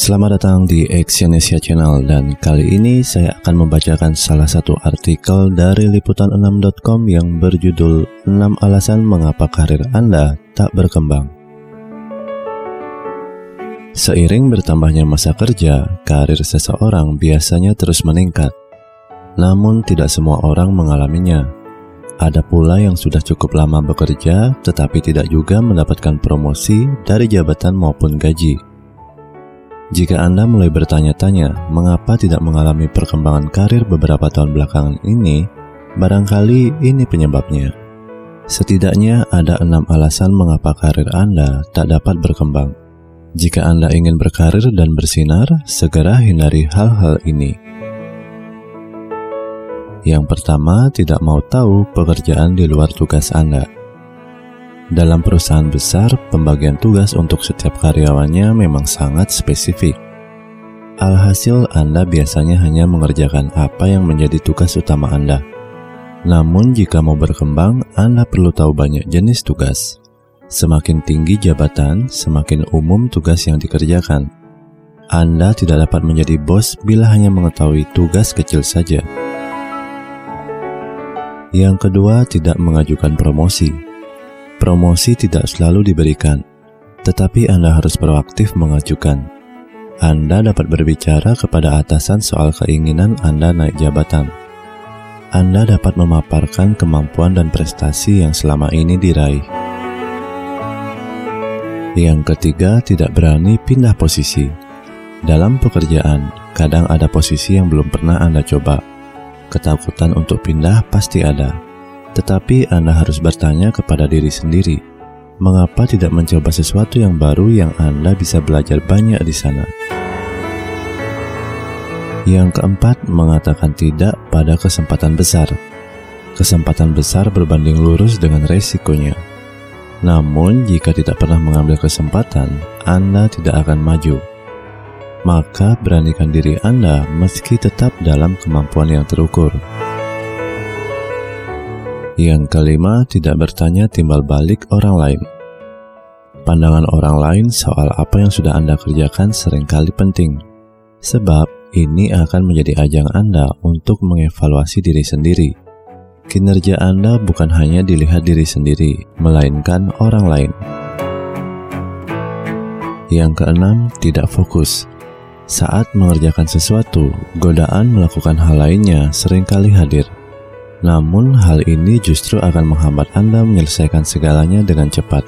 Selamat datang di Exyonesia Channel dan kali ini saya akan membacakan salah satu artikel dari liputan6.com yang berjudul 6 alasan mengapa karir Anda tak berkembang. Seiring bertambahnya masa kerja, karir seseorang biasanya terus meningkat. Namun tidak semua orang mengalaminya. Ada pula yang sudah cukup lama bekerja tetapi tidak juga mendapatkan promosi dari jabatan maupun gaji. Jika Anda mulai bertanya-tanya mengapa tidak mengalami perkembangan karir beberapa tahun belakangan ini, barangkali ini penyebabnya. Setidaknya ada enam alasan mengapa karir Anda tak dapat berkembang. Jika Anda ingin berkarir dan bersinar, segera hindari hal-hal ini. Yang pertama, tidak mau tahu pekerjaan di luar tugas Anda. Dalam perusahaan besar, pembagian tugas untuk setiap karyawannya memang sangat spesifik. Alhasil, Anda biasanya hanya mengerjakan apa yang menjadi tugas utama Anda. Namun, jika mau berkembang, Anda perlu tahu banyak jenis tugas. Semakin tinggi jabatan, semakin umum tugas yang dikerjakan. Anda tidak dapat menjadi bos bila hanya mengetahui tugas kecil saja. Yang kedua, tidak mengajukan promosi. Promosi tidak selalu diberikan, tetapi Anda harus proaktif mengajukan. Anda dapat berbicara kepada atasan soal keinginan Anda naik jabatan. Anda dapat memaparkan kemampuan dan prestasi yang selama ini diraih. Yang ketiga, tidak berani pindah posisi. Dalam pekerjaan, kadang ada posisi yang belum pernah Anda coba. Ketakutan untuk pindah pasti ada tetapi Anda harus bertanya kepada diri sendiri, mengapa tidak mencoba sesuatu yang baru yang Anda bisa belajar banyak di sana? Yang keempat, mengatakan tidak pada kesempatan besar. Kesempatan besar berbanding lurus dengan resikonya. Namun, jika tidak pernah mengambil kesempatan, Anda tidak akan maju. Maka beranikan diri Anda meski tetap dalam kemampuan yang terukur. Yang kelima, tidak bertanya timbal balik orang lain. Pandangan orang lain soal apa yang sudah Anda kerjakan sering kali penting, sebab ini akan menjadi ajang Anda untuk mengevaluasi diri sendiri. Kinerja Anda bukan hanya dilihat diri sendiri, melainkan orang lain. Yang keenam, tidak fokus. Saat mengerjakan sesuatu, godaan melakukan hal lainnya sering kali hadir. Namun, hal ini justru akan menghambat Anda menyelesaikan segalanya dengan cepat.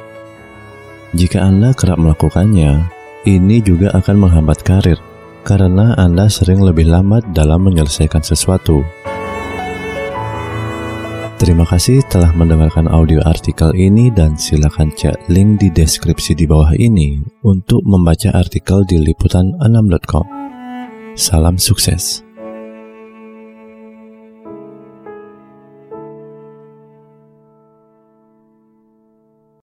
Jika Anda kerap melakukannya, ini juga akan menghambat karir karena Anda sering lebih lambat dalam menyelesaikan sesuatu. Terima kasih telah mendengarkan audio artikel ini dan silakan cek link di deskripsi di bawah ini untuk membaca artikel di liputan6.com. Salam sukses.